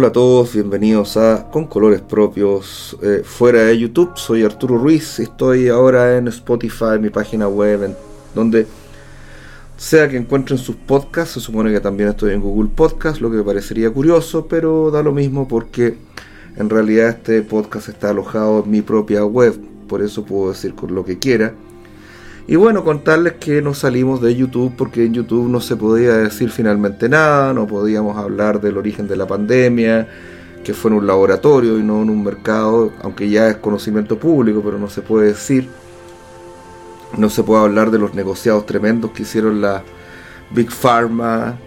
Hola a todos, bienvenidos a Con Colores Propios eh, fuera de YouTube. Soy Arturo Ruiz, estoy ahora en Spotify, mi página web, en donde sea que encuentren sus podcasts. Se supone que también estoy en Google Podcast, lo que me parecería curioso, pero da lo mismo porque en realidad este podcast está alojado en mi propia web, por eso puedo decir con lo que quiera. Y bueno, contarles que nos salimos de YouTube porque en YouTube no se podía decir finalmente nada, no podíamos hablar del origen de la pandemia, que fue en un laboratorio y no en un mercado, aunque ya es conocimiento público, pero no se puede decir. No se puede hablar de los negociados tremendos que hicieron la Big Pharma,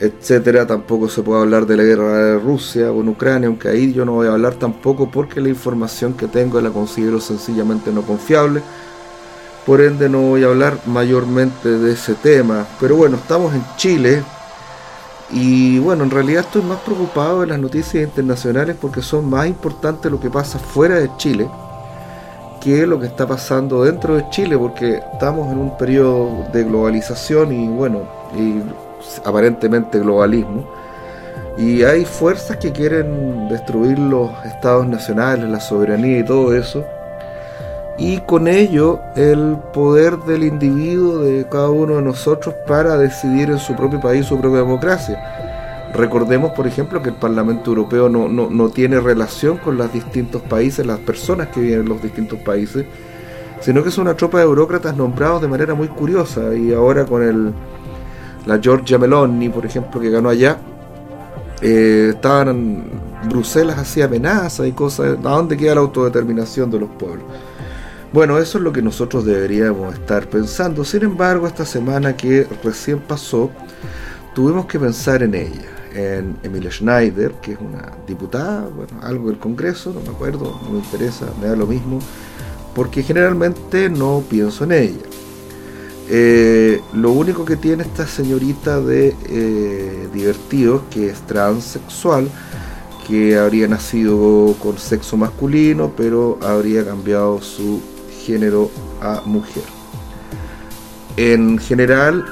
etcétera. Tampoco se puede hablar de la guerra de Rusia en Ucrania, aunque ahí yo no voy a hablar tampoco porque la información que tengo la considero sencillamente no confiable por ende no voy a hablar mayormente de ese tema. Pero bueno, estamos en Chile y bueno, en realidad estoy más preocupado de las noticias internacionales porque son más importantes lo que pasa fuera de Chile que lo que está pasando dentro de Chile porque estamos en un periodo de globalización y bueno, aparentemente globalismo. Y hay fuerzas que quieren destruir los estados nacionales, la soberanía y todo eso y con ello el poder del individuo, de cada uno de nosotros, para decidir en su propio país su propia democracia. Recordemos, por ejemplo, que el Parlamento Europeo no, no, tiene relación con los distintos países, las personas que viven en los distintos países, sino que es una tropa de burócratas nombrados de manera muy curiosa. Y ahora con el, la Giorgia Meloni, por ejemplo, que ganó allá, eh, estaban Bruselas hacía amenazas y cosas. ¿A dónde queda la autodeterminación de los pueblos? Bueno, eso es lo que nosotros deberíamos estar pensando. Sin embargo, esta semana que recién pasó, tuvimos que pensar en ella, en Emilia Schneider, que es una diputada, bueno, algo del Congreso, no me acuerdo, no me interesa, me da lo mismo, porque generalmente no pienso en ella. Eh, lo único que tiene esta señorita de eh, divertido, que es transexual, que habría nacido con sexo masculino, pero habría cambiado su género a mujer. En general,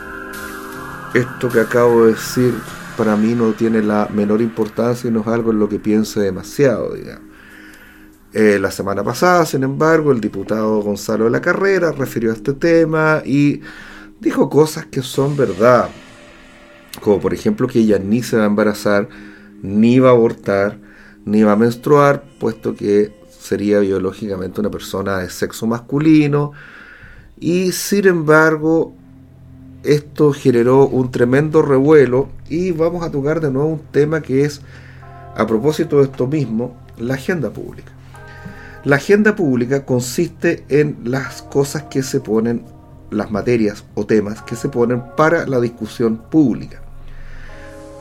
esto que acabo de decir para mí no tiene la menor importancia y no es algo en lo que piense demasiado, digamos. Eh, la semana pasada, sin embargo, el diputado Gonzalo de la Carrera refirió a este tema y dijo cosas que son verdad, como por ejemplo que ella ni se va a embarazar, ni va a abortar, ni va a menstruar, puesto que sería biológicamente una persona de sexo masculino y sin embargo esto generó un tremendo revuelo y vamos a tocar de nuevo un tema que es a propósito de esto mismo, la agenda pública. La agenda pública consiste en las cosas que se ponen, las materias o temas que se ponen para la discusión pública.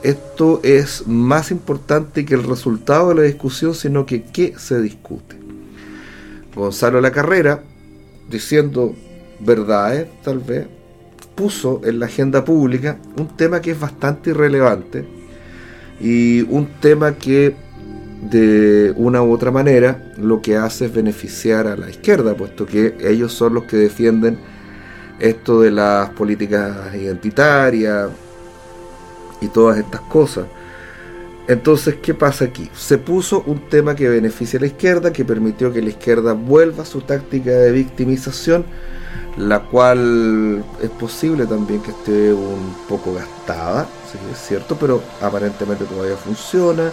Esto es más importante que el resultado de la discusión, sino que qué se discute. Gonzalo La Carrera, diciendo verdades, tal vez, puso en la agenda pública un tema que es bastante irrelevante y un tema que de una u otra manera lo que hace es beneficiar a la izquierda, puesto que ellos son los que defienden esto de las políticas identitarias, y todas estas cosas. Entonces, ¿qué pasa aquí? Se puso un tema que beneficia a la izquierda, que permitió que la izquierda vuelva a su táctica de victimización, la cual es posible también que esté un poco gastada, ¿sí? es cierto, pero aparentemente todavía funciona.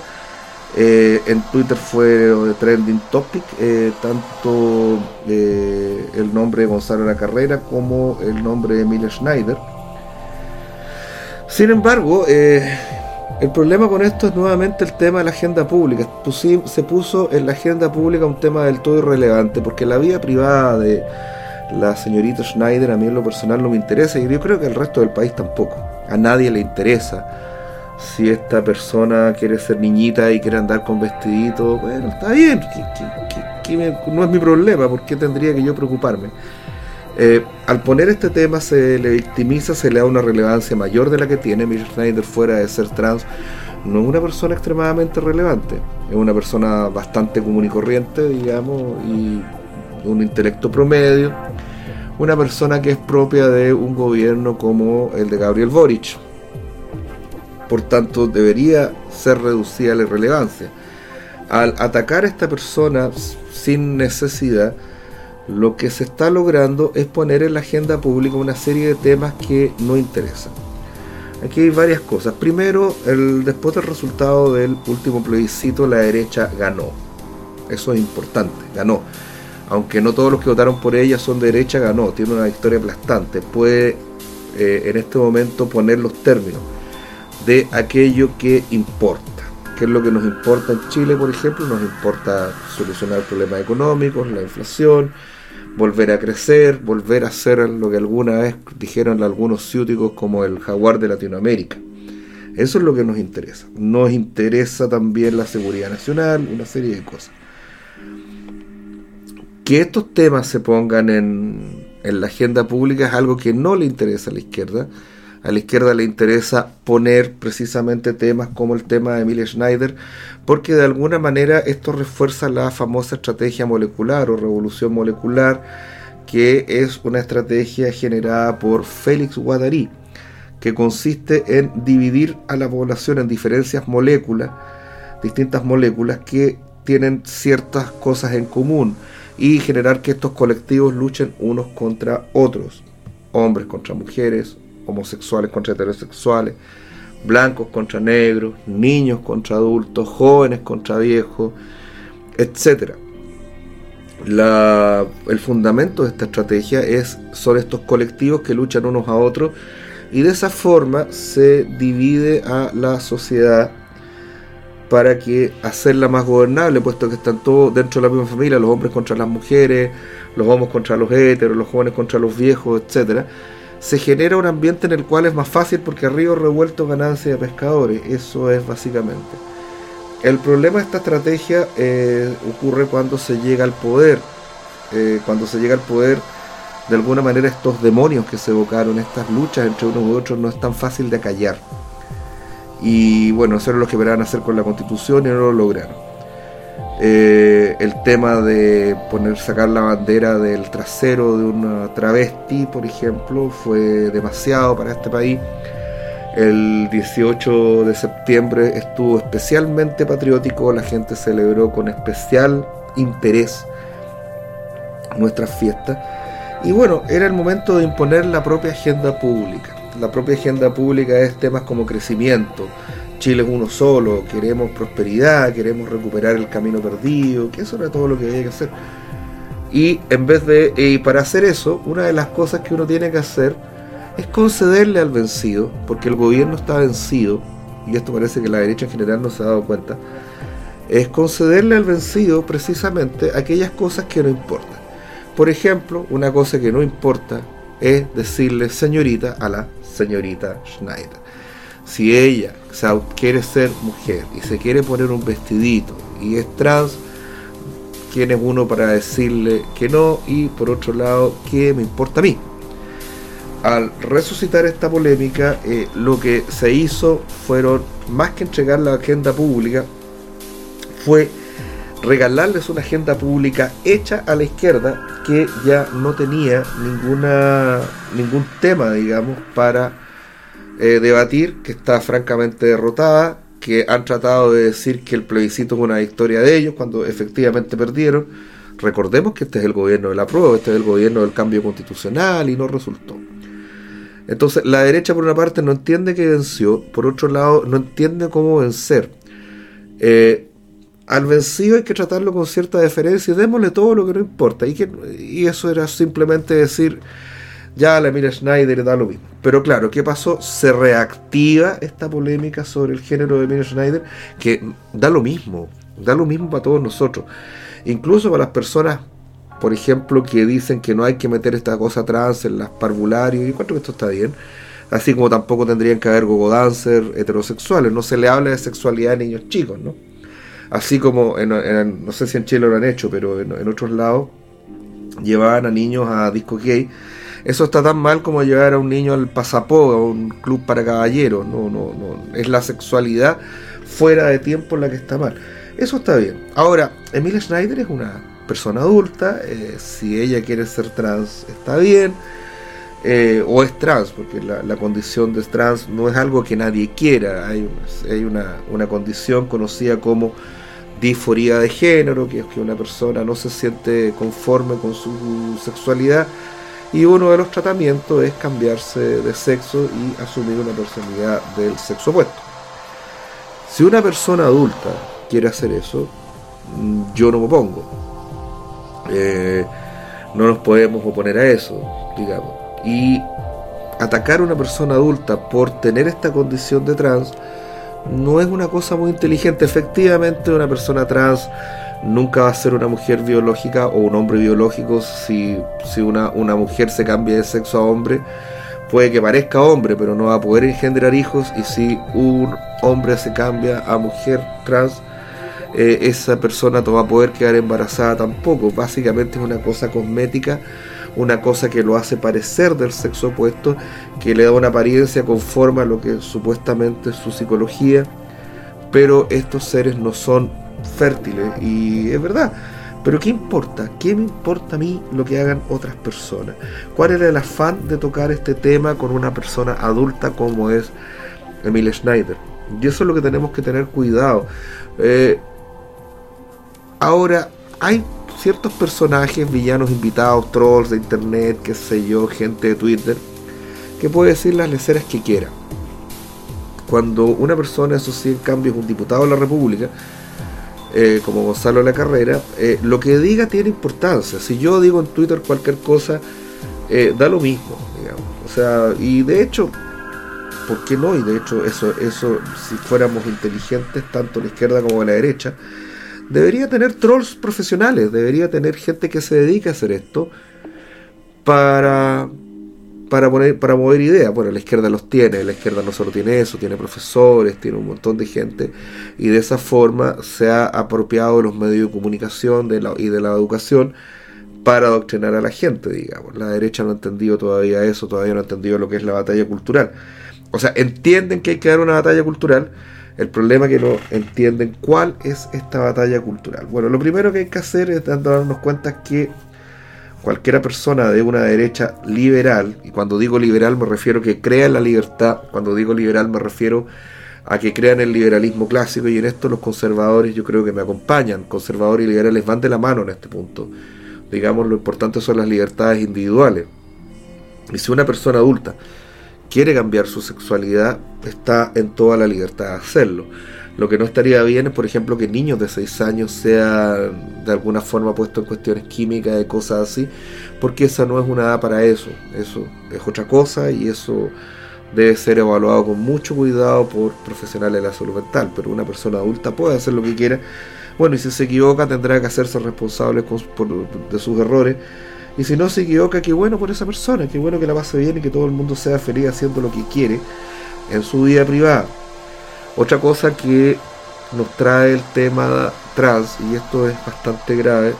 Eh, en Twitter fue trending topic eh, tanto eh, el nombre de Gonzalo La Carrera como el nombre de Emilia Schneider sin embargo, eh, el problema con esto es nuevamente el tema de la agenda pública. Se puso en la agenda pública un tema del todo irrelevante, porque la vida privada de la señorita Schneider a mí en lo personal no me interesa y yo creo que al resto del país tampoco. A nadie le interesa. Si esta persona quiere ser niñita y quiere andar con vestidito, bueno, está bien, no es mi problema, ¿por qué tendría que yo preocuparme? Eh, al poner este tema se le victimiza, se le da una relevancia mayor de la que tiene. Miriam Schneider, fuera de ser trans, no es una persona extremadamente relevante. Es una persona bastante común y corriente, digamos, y un intelecto promedio. Una persona que es propia de un gobierno como el de Gabriel Boric. Por tanto, debería ser reducida la irrelevancia. Al atacar a esta persona sin necesidad, lo que se está logrando es poner en la agenda pública una serie de temas que no interesan. Aquí hay varias cosas. Primero, el, después del resultado del último plebiscito, la derecha ganó. Eso es importante, ganó. Aunque no todos los que votaron por ella son de derecha, ganó. Tiene una victoria aplastante. Puede eh, en este momento poner los términos de aquello que importa. ¿Qué es lo que nos importa en Chile, por ejemplo? Nos importa solucionar problemas económicos, la inflación, volver a crecer, volver a ser lo que alguna vez dijeron algunos ciúticos como el jaguar de Latinoamérica. Eso es lo que nos interesa. Nos interesa también la seguridad nacional, una serie de cosas. Que estos temas se pongan en, en la agenda pública es algo que no le interesa a la izquierda. A la izquierda le interesa poner precisamente temas como el tema de Emilia Schneider, porque de alguna manera esto refuerza la famosa estrategia molecular o revolución molecular, que es una estrategia generada por Félix Guattari, que consiste en dividir a la población en diferencias moléculas, distintas moléculas que tienen ciertas cosas en común y generar que estos colectivos luchen unos contra otros, hombres contra mujeres, homosexuales contra heterosexuales, blancos contra negros, niños contra adultos, jóvenes contra viejos, etc. el fundamento de esta estrategia es, son estos colectivos que luchan unos a otros y de esa forma se divide a la sociedad para que hacerla más gobernable, puesto que están todos dentro de la misma familia, los hombres contra las mujeres, los homos contra los héteros, los jóvenes contra los viejos, etcétera se genera un ambiente en el cual es más fácil porque río revuelto ganancia de pescadores. Eso es básicamente. El problema de esta estrategia eh, ocurre cuando se llega al poder. Eh, cuando se llega al poder, de alguna manera estos demonios que se evocaron, estas luchas entre unos y otros, no es tan fácil de acallar. Y bueno, eso era lo que esperaban hacer con la constitución y no lo lograron. Eh, el tema de poner sacar la bandera del trasero de una travesti, por ejemplo, fue demasiado para este país. El 18 de septiembre estuvo especialmente patriótico, la gente celebró con especial interés nuestras fiestas. Y bueno, era el momento de imponer la propia agenda pública. La propia agenda pública es temas como crecimiento, Chile es uno solo, queremos prosperidad, queremos recuperar el camino perdido, que eso era todo lo que había que hacer. Y en vez de, y para hacer eso, una de las cosas que uno tiene que hacer es concederle al vencido, porque el gobierno está vencido, y esto parece que la derecha en general no se ha dado cuenta, es concederle al vencido precisamente aquellas cosas que no importan. Por ejemplo, una cosa que no importa es decirle señorita a la señorita Schneider. Si ella quiere ser mujer y se quiere poner un vestidito y es trans, ¿quién es uno para decirle que no? Y por otro lado, ¿qué me importa a mí? Al resucitar esta polémica, eh, lo que se hizo fueron, más que entregar la agenda pública, fue regalarles una agenda pública hecha a la izquierda que ya no tenía ninguna, ningún tema, digamos, para eh, debatir, que está francamente derrotada, que han tratado de decir que el plebiscito es una victoria de ellos cuando efectivamente perdieron. Recordemos que este es el gobierno de la prueba, este es el gobierno del cambio constitucional y no resultó. Entonces, la derecha por una parte no entiende que venció, por otro lado no entiende cómo vencer. Eh, al vencido hay que tratarlo con cierta deferencia y démosle todo lo que no importa. Y, que, y eso era simplemente decir, ya la Mira Schneider da lo mismo. Pero claro, ¿qué pasó? Se reactiva esta polémica sobre el género de Mira Schneider, que da lo mismo, da lo mismo para todos nosotros. Incluso para las personas, por ejemplo, que dicen que no hay que meter esta cosa trans en las parvularios, y encuentro que esto está bien. Así como tampoco tendrían que haber gogodancer heterosexuales, no se le habla de sexualidad a niños chicos, ¿no? Así como, en, no sé si en Chile lo han hecho, pero en, en otros lados llevaban a niños a disco gay eso está tan mal como llevar a un niño al pasapó, a un club para caballeros. No, no, no. Es la sexualidad fuera de tiempo la que está mal. Eso está bien. Ahora, Emilia Schneider es una persona adulta. Eh, si ella quiere ser trans, está bien. eh, o es trans, porque la, condición de trans no es algo que nadie quiera, hay, hay una, una, condición conocida como disforía de género, que es que una persona no se siente conforme con su sexualidad y uno de los tratamientos es cambiarse de sexo y asumir una personalidad del sexo opuesto. Si una persona adulta quiere hacer eso, mm, yo no me opongo. Eh, no nos podemos oponer a eso, digamos y atacar a una persona adulta por tener esta condición de trans no es una cosa muy inteligente. Efectivamente, una persona trans nunca va a ser una mujer biológica o un hombre biológico si, si una, una mujer se cambia de sexo a hombre. Puede que parezca hombre, pero no va a poder engendrar hijos. Y si un hombre se cambia a mujer trans, eh, esa persona no va a poder quedar embarazada tampoco. Básicamente es una cosa cosmética una cosa que lo hace parecer del sexo opuesto, que le da una apariencia conforme a lo que supuestamente es su psicología, pero estos seres no son fértiles y es verdad. Pero ¿qué importa? ¿Qué me importa a mí lo que hagan otras personas? ¿Cuál era el afán de tocar este tema con una persona adulta como es Emile Schneider? Y eso es lo que tenemos que tener cuidado. Eh, ahora, hay ciertos personajes, villanos invitados, trolls de internet, qué sé yo, gente de Twitter, que puede decir las leceras que quiera. Cuando una persona, eso sí, en cambio es un diputado de la República, eh, como Gonzalo La Carrera, eh, lo que diga tiene importancia. Si yo digo en Twitter cualquier cosa, eh, da lo mismo, digamos. O sea, y de hecho, ¿por qué no? Y de hecho, eso, eso, si fuéramos inteligentes, tanto la izquierda como la derecha, debería tener trolls profesionales, debería tener gente que se dedique a hacer esto para, para, poner, para mover ideas. Bueno, la izquierda los tiene, la izquierda no solo tiene eso, tiene profesores, tiene un montón de gente, y de esa forma se ha apropiado los medios de comunicación de la, y de la educación para adoctrinar a la gente, digamos. La derecha no ha entendido todavía eso, todavía no ha entendido lo que es la batalla cultural. O sea, entienden que hay que dar una batalla cultural, el problema es que no entienden cuál es esta batalla cultural. Bueno, lo primero que hay que hacer es darnos cuenta que cualquiera persona de una derecha liberal, y cuando digo liberal me refiero a que crea en la libertad, cuando digo liberal me refiero a que crean el liberalismo clásico, y en esto los conservadores yo creo que me acompañan, conservadores y liberales van de la mano en este punto. Digamos, lo importante son las libertades individuales. Y si una persona adulta quiere cambiar su sexualidad, está en toda la libertad de hacerlo. Lo que no estaría bien es, por ejemplo, que niños de 6 años sean de alguna forma puestos en cuestiones químicas y cosas así, porque esa no es una edad para eso. Eso es otra cosa y eso debe ser evaluado con mucho cuidado por profesionales de la salud mental. Pero una persona adulta puede hacer lo que quiera. Bueno, y si se equivoca tendrá que hacerse responsable de sus errores y si no se equivoca, qué bueno por esa persona, qué bueno que la pase bien y que todo el mundo sea feliz haciendo lo que quiere en su vida privada. Otra cosa que nos trae el tema trans, y esto es bastante grave,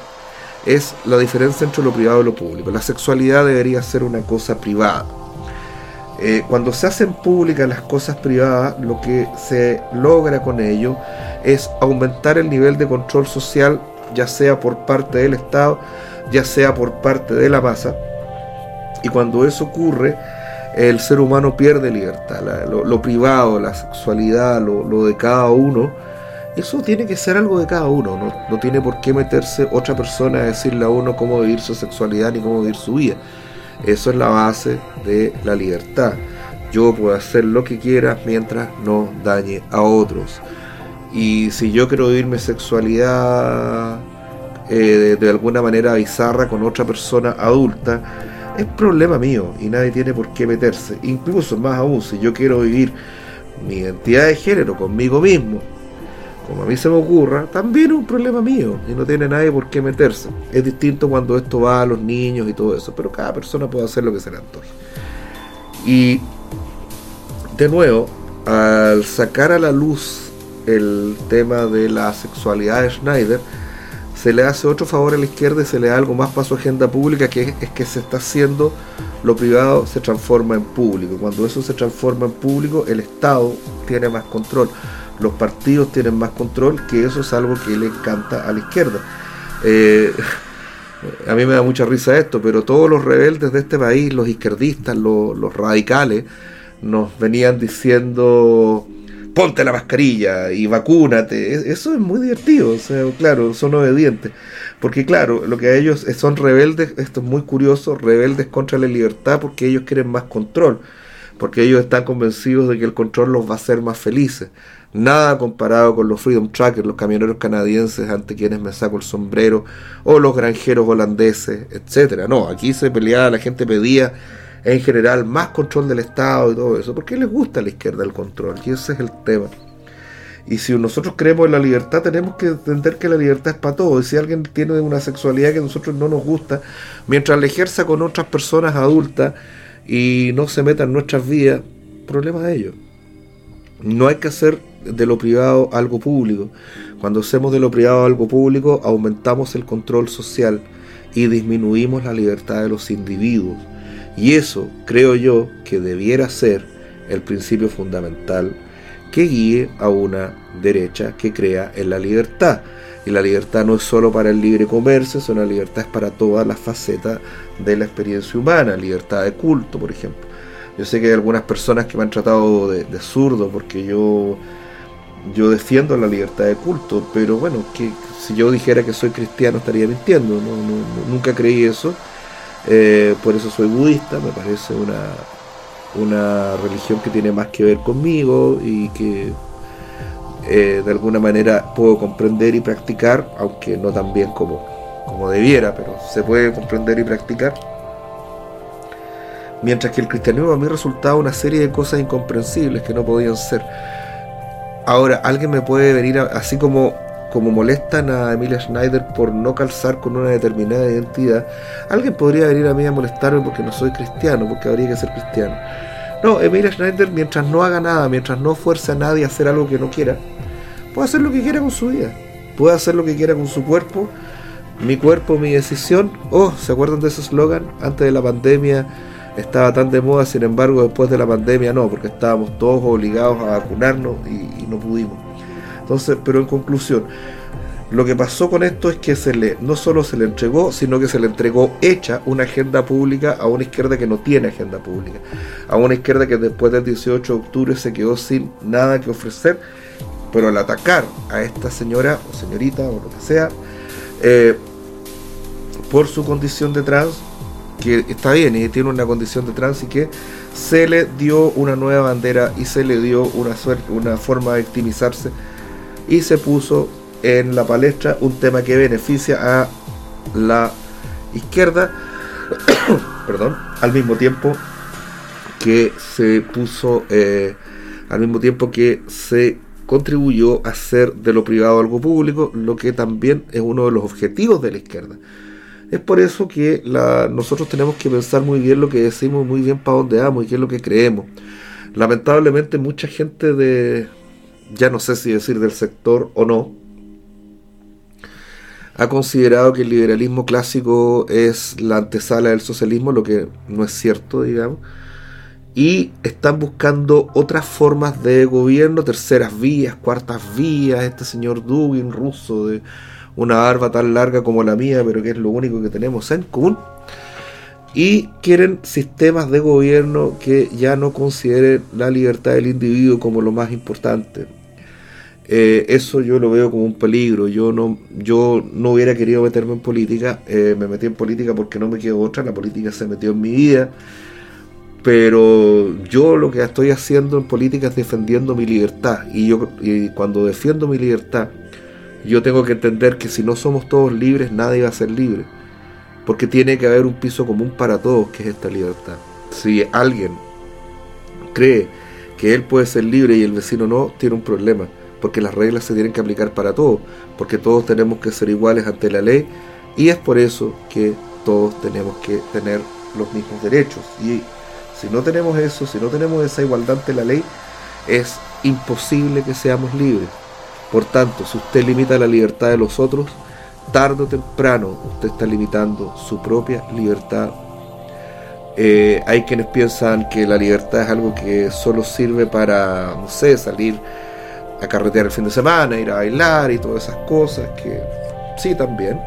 es la diferencia entre lo privado y lo público. La sexualidad debería ser una cosa privada. Eh, cuando se hacen públicas las cosas privadas, lo que se logra con ello es aumentar el nivel de control social, ya sea por parte del Estado, ya sea por parte de la masa, y cuando eso ocurre, el ser humano pierde libertad, lo, privado, la sexualidad, lo, de cada uno, eso tiene que ser algo de cada uno, no, tiene por qué meterse otra persona a decirle a uno cómo vivir su sexualidad ni cómo vivir su vida. Eso es la base de la libertad. Yo puedo hacer lo que quiera mientras no dañe a otros. Y si yo quiero vivir mi sexualidad eh, de, alguna manera bizarra con otra persona adulta, es problema mío y nadie tiene por qué meterse. Incluso más aún, si yo quiero vivir mi identidad de género conmigo mismo, como a mí se me ocurra, también es un problema mío y no tiene nadie por qué meterse. Es distinto cuando esto va a los niños y todo eso, pero cada persona puede hacer lo que se le antoje. Y de nuevo, al sacar a la luz el tema de la sexualidad de Schneider, se le hace otro favor a la izquierda y se le da algo más para su agenda pública, que es, que se está haciendo lo privado se transforma en público. Cuando eso se transforma en público, el Estado tiene más control, los partidos tienen más control, que eso es algo que le encanta a la izquierda. Eh, a mí me da mucha risa esto, pero todos los rebeldes de este país, los izquierdistas, los, radicales, nos venían diciendo ponte la mascarilla y vacúnate. Eso es muy divertido, o sea, claro, son obedientes. Porque claro, lo que a ellos son rebeldes, esto es muy curioso, rebeldes contra la libertad porque ellos quieren más control, porque ellos están convencidos de que el control los va a hacer más felices. Nada comparado con los Freedom Trackers, los camioneros canadienses ante quienes me saco el sombrero, o los granjeros holandeses, etcétera. No, aquí se peleaba, la gente pedía en general más control del Estado y todo eso, porque les gusta a la izquierda el control, y ese es el tema. Y si nosotros creemos en la libertad, tenemos que entender que la libertad es para todos. Y si alguien tiene una sexualidad que a nosotros no nos gusta, mientras la ejerza con otras personas adultas y no se meta en nuestras vidas, problema de ellos. No hay que hacer de lo privado algo público. Cuando hacemos de lo privado algo público, aumentamos el control social y disminuimos la libertad de los individuos. Y eso creo yo que debiera ser el principio fundamental que guíe a una derecha que crea en la libertad. Y la libertad no es solo para el libre comercio, sino la libertad es para todas las facetas de la experiencia humana, libertad de culto, por ejemplo. Yo sé que hay algunas personas que me han tratado de, zurdo porque yo yo defiendo la libertad de culto, pero bueno, que si yo dijera que soy cristiano estaría mintiendo, no, nunca creí eso, eh, por eso soy budista, me parece una, una religión que tiene más que ver conmigo y que eh, de alguna manera puedo comprender y practicar, aunque no tan bien como, como debiera, pero se puede comprender y practicar. Mientras que el cristianismo a mí resultaba una serie de cosas incomprensibles que no podían ser. Ahora, alguien me puede venir, así como, como molestan a Emilia Schneider por no calzar con una determinada identidad, alguien podría venir a mí a molestarme porque no soy cristiano, porque habría que ser cristiano. No, Emilia Schneider, mientras no haga nada, mientras no fuerce a nadie a hacer algo que no quiera, puede hacer lo que quiera con su vida, puede hacer lo que quiera con su cuerpo, mi cuerpo, mi decisión. Oh, ¿se acuerdan de ese eslogan? Antes de la pandemia estaba tan de moda, sin embargo después de la pandemia no, porque estábamos todos obligados a vacunarnos y, no pudimos. Entonces, pero en conclusión, lo que pasó con esto es que se le, no solo se le entregó, sino que se le entregó hecha una agenda pública a una izquierda que no tiene agenda pública, a una izquierda que después del 18 de octubre se quedó sin nada que ofrecer, pero al atacar a esta señora o señorita o lo que sea, eh, por su condición de trans, que está bien y tiene una condición de trans y que se le dio una nueva bandera y se le dio una, forma de victimizarse y se puso en la palestra un tema que beneficia a la izquierda, perdón, al mismo tiempo que se puso, eh, al mismo tiempo que se contribuyó a hacer de lo privado algo público, lo que también es uno de los objetivos de la izquierda. Es por eso que nosotros tenemos que pensar muy bien lo que decimos, muy bien para dónde vamos y qué es lo que creemos. Lamentablemente mucha gente de, ya no sé si decir del sector o no, ha considerado que el liberalismo clásico es la antesala del socialismo, lo que no es cierto, digamos, y están buscando otras formas de gobierno, terceras vías, cuartas vías, este señor Dugin ruso de una barba tan larga como la mía, pero que es lo único que tenemos en común. Y quieren sistemas de gobierno que ya no consideren la libertad del individuo como lo más importante. Eh, eso yo lo veo como un peligro. Yo no, yo no hubiera querido meterme en política. Eh, me metí en política porque no me quedó otra. La política se metió en mi vida. Pero yo lo que estoy haciendo en política es defendiendo mi libertad. Y yo y cuando defiendo mi libertad, yo tengo que entender que si no somos todos libres, nadie va a ser libre. Porque tiene que haber un piso común para todos, que es esta libertad. Si alguien cree que él puede ser libre y el vecino no, tiene un problema. Porque las reglas se tienen que aplicar para todos. Porque todos tenemos que ser iguales ante la ley. Y es por eso que todos tenemos que tener los mismos derechos. Y si no tenemos eso, si no tenemos esa igualdad ante la ley, es imposible que seamos libres. Por tanto, si usted limita la libertad de los otros, tarde o temprano usted está limitando su propia libertad. Eh, hay quienes piensan que la libertad es algo que solo sirve para, no sé, salir a carretear el fin de semana, ir a bailar y todas esas cosas, que sí también.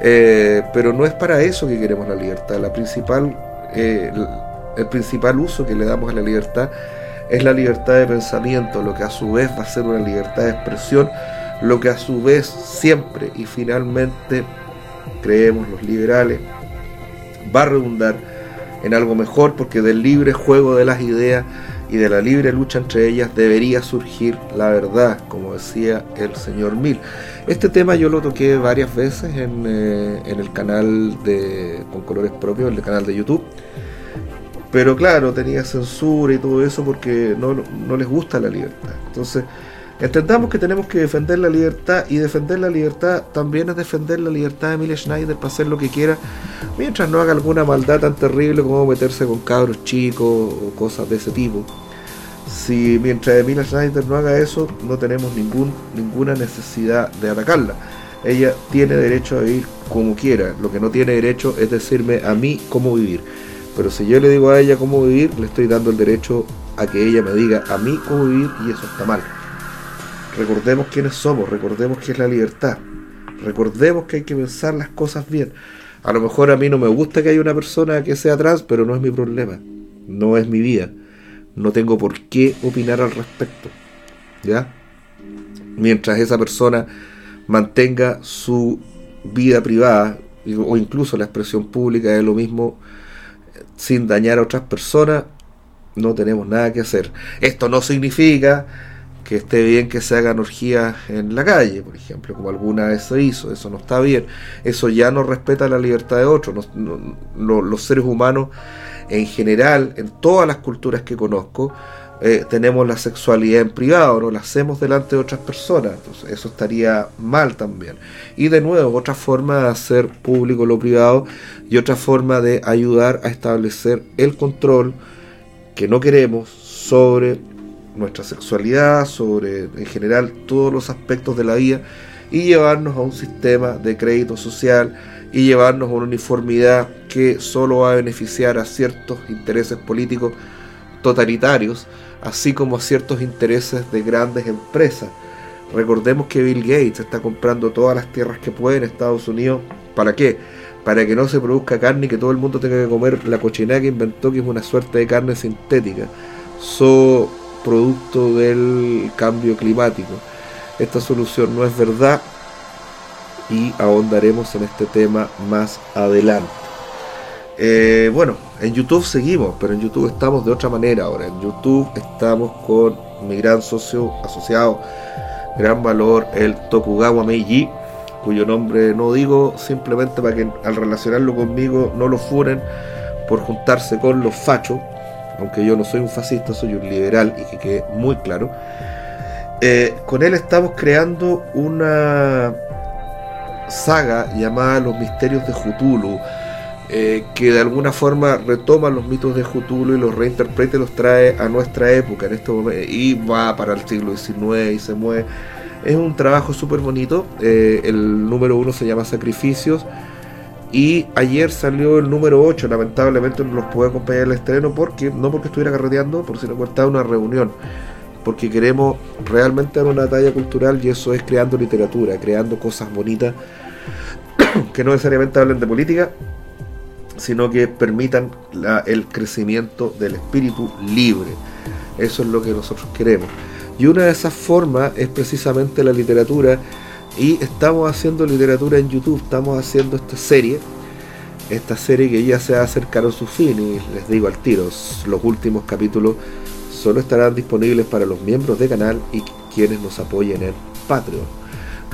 Eh, pero no es para eso que queremos la libertad. La principal, eh, el principal uso que le damos a la libertad es la libertad de pensamiento, lo que a su vez va a ser una libertad de expresión, lo que a su vez siempre y finalmente creemos los liberales va a redundar en algo mejor porque del libre juego de las ideas y de la libre lucha entre ellas debería surgir la verdad, como decía el señor Mill. Este tema yo lo toqué varias veces en, eh, en el canal de con colores propios, el canal de YouTube. Pero claro, tenía censura y todo eso porque no, no les gusta la libertad. Entonces, Entendamos que tenemos que defender la libertad y defender la libertad también es defender la libertad de Emile Schneider para hacer lo que quiera mientras no haga alguna maldad tan terrible como meterse con cabros chicos o cosas de ese tipo. Si mientras Emile Schneider no haga eso, no tenemos ningún, ninguna necesidad de atacarla. Ella tiene derecho a vivir como quiera. Lo que no tiene derecho es decirme a mí cómo vivir. Pero si yo le digo a ella cómo vivir, le estoy dando el derecho a que ella me diga a mí cómo vivir y eso está mal. Recordemos quiénes somos, recordemos qué es la libertad. Recordemos que hay que pensar las cosas bien. A lo mejor a mí no me gusta que haya una persona que sea trans, pero no es mi problema. No es mi vida. No tengo por qué opinar al respecto. ¿Ya? Mientras esa persona mantenga su vida privada o incluso la expresión pública es lo mismo sin dañar a otras personas, no tenemos nada que hacer. Esto no significa que esté bien que se hagan orgías en la calle, por ejemplo, como alguna vez se hizo, eso no está bien, eso ya no respeta la libertad de otros, los seres humanos en general, en todas las culturas que conozco, eh, tenemos la sexualidad en privado, no la hacemos delante de otras personas, entonces eso estaría mal también. Y de nuevo, otra forma de hacer público lo privado y otra forma de ayudar a establecer el control que no queremos sobre nuestra sexualidad, sobre en general todos los aspectos de la vida y llevarnos a un sistema de crédito social y llevarnos a una uniformidad que solo va a beneficiar a ciertos intereses políticos totalitarios, así como a ciertos intereses de grandes empresas. Recordemos que Bill Gates está comprando todas las tierras que puede en Estados Unidos. ¿Para qué? Para que no se produzca carne y que todo el mundo tenga que comer la cochinada que inventó, que es una suerte de carne sintética. So, producto del cambio climático. Esta solución no es verdad y ahondaremos en este tema más adelante. Eh, bueno, en YouTube seguimos, pero en YouTube estamos de otra manera ahora. En YouTube estamos con mi gran socio asociado, gran valor, el Tokugawa Meiji, cuyo nombre no digo simplemente para que al relacionarlo conmigo no lo furen por juntarse con los fachos aunque yo no soy un fascista, soy un liberal y que quede muy claro, eh, con él estamos creando una saga llamada Los Misterios de Cthulhu, eh, que de alguna forma retoma los mitos de Cthulhu y los reinterpreta y los trae a nuestra época en este momento, y va para el siglo XIX y se mueve. Es un trabajo súper bonito, eh, el número uno se llama Sacrificios, y ayer salió el número 8, lamentablemente no los pude acompañar al estreno porque no porque estuviera carreteando, por si no estaba una reunión. Porque queremos realmente dar una talla cultural y eso es creando literatura, creando cosas bonitas que no necesariamente hablen de política, sino que permitan el crecimiento del espíritu libre. Eso es lo que nosotros queremos. Y una de esas formas es precisamente la literatura y estamos haciendo literatura en YouTube, estamos haciendo esta serie, esta serie que ya se va a acercar a su fin y les digo al tiro, los últimos capítulos solo estarán disponibles para los miembros del canal y quienes nos apoyen en Patreon.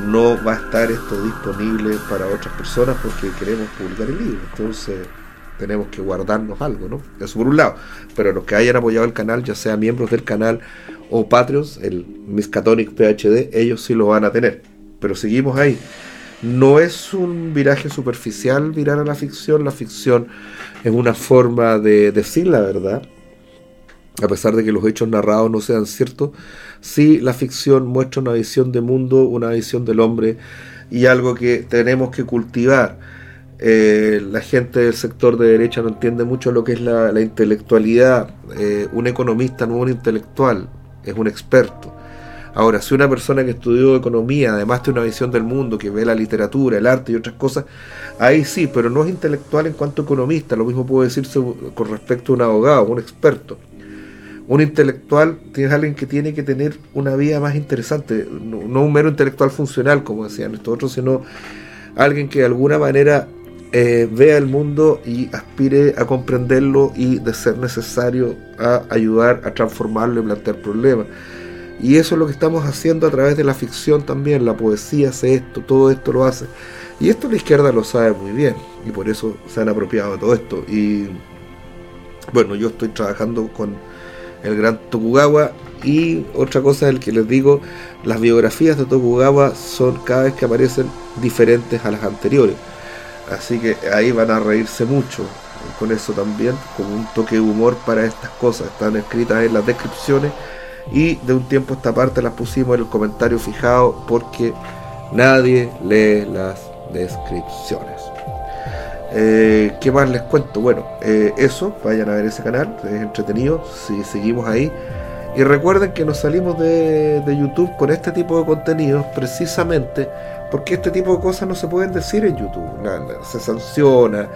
No va a estar esto disponible para otras personas porque queremos publicar el libro, entonces tenemos que guardarnos algo, ¿no? Eso por un lado. Pero los que hayan apoyado el canal, ya sea miembros del canal o Patreons, el Miskatonic PhD, ellos sí lo van a tener pero seguimos ahí. No es un viraje superficial virar a la ficción, la ficción es una forma de decir la verdad, a pesar de que los hechos narrados no sean ciertos, sí la ficción muestra una visión de mundo, una visión del hombre y algo que tenemos que cultivar. Eh, la gente del sector de derecha no entiende mucho lo que es la, intelectualidad. Eh, un economista no es un intelectual, es un experto Ahora, si una persona que estudió economía, además tiene una visión del mundo, que ve la literatura, el arte y otras cosas, ahí sí, pero no es intelectual en cuanto economista. Lo mismo puede decirse con respecto a un abogado, un experto. Un intelectual tiene alguien que tiene que tener una vida más interesante, no, un mero intelectual funcional, como decían estos otros, sino alguien que de alguna manera eh, vea el mundo y aspire a comprenderlo y, de ser necesario, a ayudar a transformarlo y plantear problemas. Y eso es lo que estamos haciendo a través de la ficción también. La poesía hace esto, todo esto lo hace. Y esto la izquierda lo sabe muy bien. Y por eso se han apropiado de todo esto. Y bueno, yo estoy trabajando con el gran Tokugawa. Y otra cosa es el que les digo, las biografías de Tokugawa son cada vez que aparecen diferentes a las anteriores. Así que ahí van a reírse mucho con eso también, con un toque de humor para estas cosas. Están escritas en las descripciones y de un tiempo a esta parte las pusimos en el comentario fijado porque nadie lee las descripciones. Eh, ¿Qué más les cuento? Bueno, eh, eso, vayan a ver ese canal, es entretenido, si seguimos ahí. Y recuerden que nos salimos de, de YouTube con este tipo de contenidos precisamente porque este tipo de cosas no se pueden decir en YouTube, se sanciona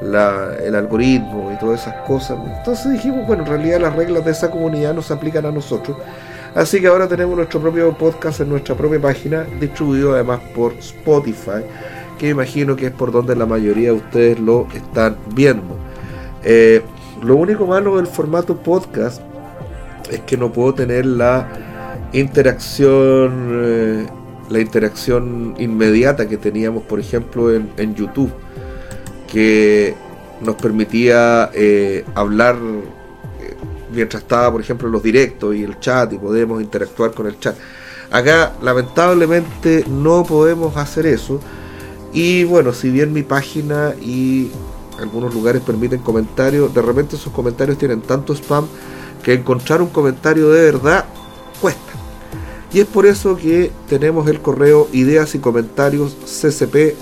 el algoritmo y todas esas cosas. Entonces dijimos, bueno, en realidad las reglas de esa comunidad no se aplican a nosotros. Así que ahora tenemos nuestro propio podcast en nuestra propia página, distribuido además por Spotify, que imagino que es por donde la mayoría de ustedes lo están viendo. Eh, lo único malo del formato podcast es que no puedo tener la interacción eh, la interacción inmediata que teníamos, por ejemplo, en, YouTube, que nos permitía eh, hablar eh, mientras estaba, por ejemplo, los directos y el chat y podemos interactuar con el chat. Acá, lamentablemente, no podemos hacer eso. Y bueno, si bien mi página y algunos lugares permiten comentarios, de repente esos comentarios tienen tanto spam que encontrar un comentario de verdad cuesta. Y es por eso que tenemos el correo ideas y comentarios ccp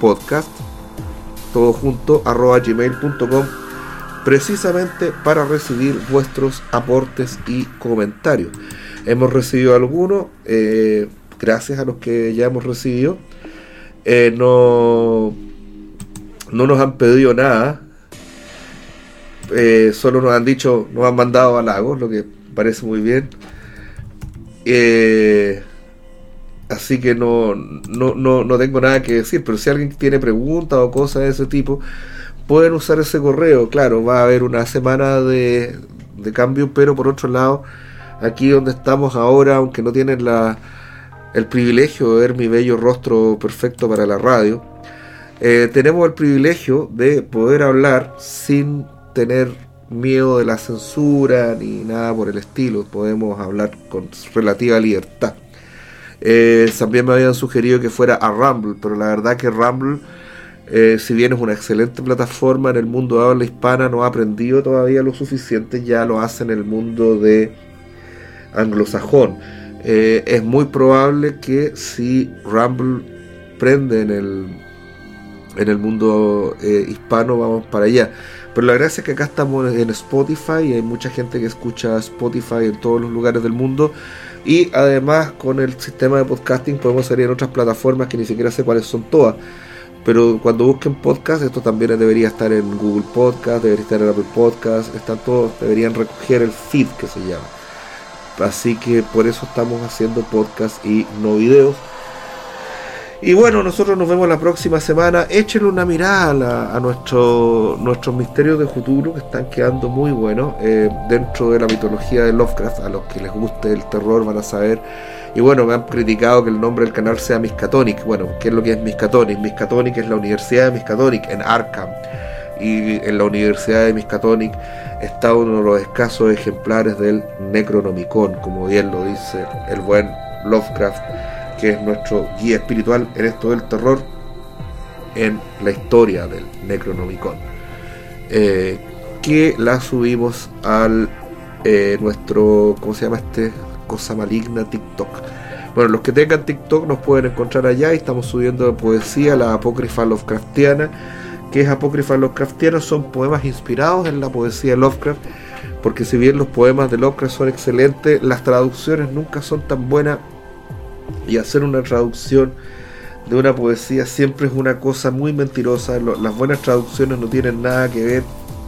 podcast, todo junto, arroba gmail.com, precisamente para recibir vuestros aportes y comentarios. Hemos recibido algunos, eh, gracias a los que ya hemos recibido. Eh, no, no nos han pedido nada, eh, solo nos han dicho, nos han mandado halagos, lo que parece muy bien. Así que no, no, tengo nada que decir, pero si alguien tiene preguntas o cosas de ese tipo, pueden usar ese correo. Claro, va a haber una semana de, de cambio, pero por otro lado, aquí donde estamos ahora, aunque no tienen la, el privilegio de ver mi bello rostro perfecto para la radio, eh, tenemos el privilegio de poder hablar sin tener miedo de la censura ni nada por el estilo. Podemos hablar con relativa libertad. Eh, también me habían sugerido que fuera a Rumble, pero la verdad que Rumble, eh, si bien es una excelente plataforma en el mundo de habla hispana, no ha aprendido todavía lo suficiente, ya lo hace en el mundo de anglosajón. Eh, es muy probable que si Rumble prende en el, en el mundo hispano, vamos para allá. Pero la gracia es que acá estamos en Spotify y hay mucha gente que escucha Spotify en todos los lugares del mundo. Y además con el sistema de podcasting podemos salir en otras plataformas que ni siquiera sé cuáles son todas. Pero cuando busquen podcast, esto también debería estar en Google Podcast, debería estar en Apple Podcast, están todos, deberían recoger el feed que se llama. Así que por eso estamos haciendo podcast y no videos. Y bueno, nosotros nos vemos la próxima semana. Échenle una mirada a, nuestro, nuestros misterios de futuro que están quedando muy buenos eh, dentro de la mitología de Lovecraft. A los que les guste el terror van a saber. Y bueno, me han criticado que el nombre del canal sea Miskatonic. Bueno, ¿qué es lo que es Miskatonic? Miskatonic es la Universidad de Miskatonic en Arkham. Y en la Universidad de Miskatonic está uno de los escasos ejemplares del Necronomicon, como bien lo dice el buen Lovecraft que es nuestro guía espiritual en esto del terror en la historia del Necronomicon. Eh, que la subimos al eh, nuestro, ¿cómo se llama este? Cosa maligna TikTok. Bueno, los que tengan TikTok nos pueden encontrar allá y estamos subiendo poesía, la apócrifa Lovecraftiana. que es apócrifa Lovecraftiana? Son poemas inspirados en la poesía de Lovecraft porque si bien los poemas de Lovecraft son excelentes, las traducciones nunca son tan buenas y hacer una traducción de una poesía siempre es una cosa muy mentirosa. las buenas traducciones no tienen nada que ver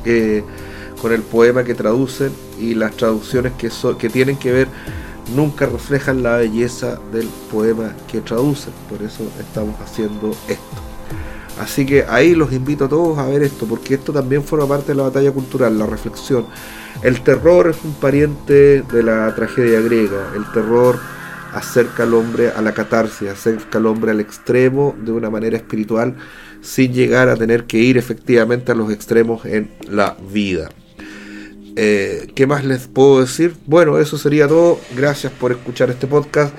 eh, con el poema que traducen y las traducciones que, que tienen que ver nunca reflejan la belleza del poema que traducen. Por eso estamos haciendo esto. Así que ahí los invito a todos a ver esto, porque esto también forma parte de la batalla cultural, la reflexión. El terror es un pariente de la tragedia griega. El terror acerca al hombre a la catarsis, acerca al hombre al extremo de una manera espiritual, sin llegar a tener que ir efectivamente a los extremos en la vida. Eh, ¿Qué más les puedo decir? Bueno, eso sería todo. Gracias por escuchar este podcast.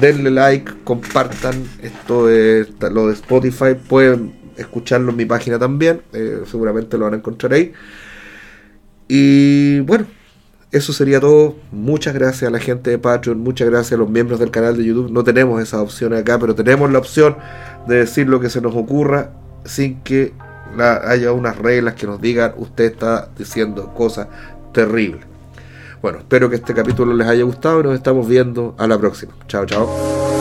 Denle like, compartan esto de lo de Spotify. Pueden escucharlo en mi página también. Eh, seguramente lo van a encontrar ahí. Y bueno, eso sería todo. Muchas gracias a la gente de Patreon. Muchas gracias a los miembros del canal de YouTube. No tenemos esa opción acá, pero tenemos la opción de decir lo que se nos ocurra sin que haya unas reglas que nos digan usted está diciendo cosas terrible. Bueno, espero que este capítulo les haya gustado y nos estamos viendo a la próxima. Chao, chao.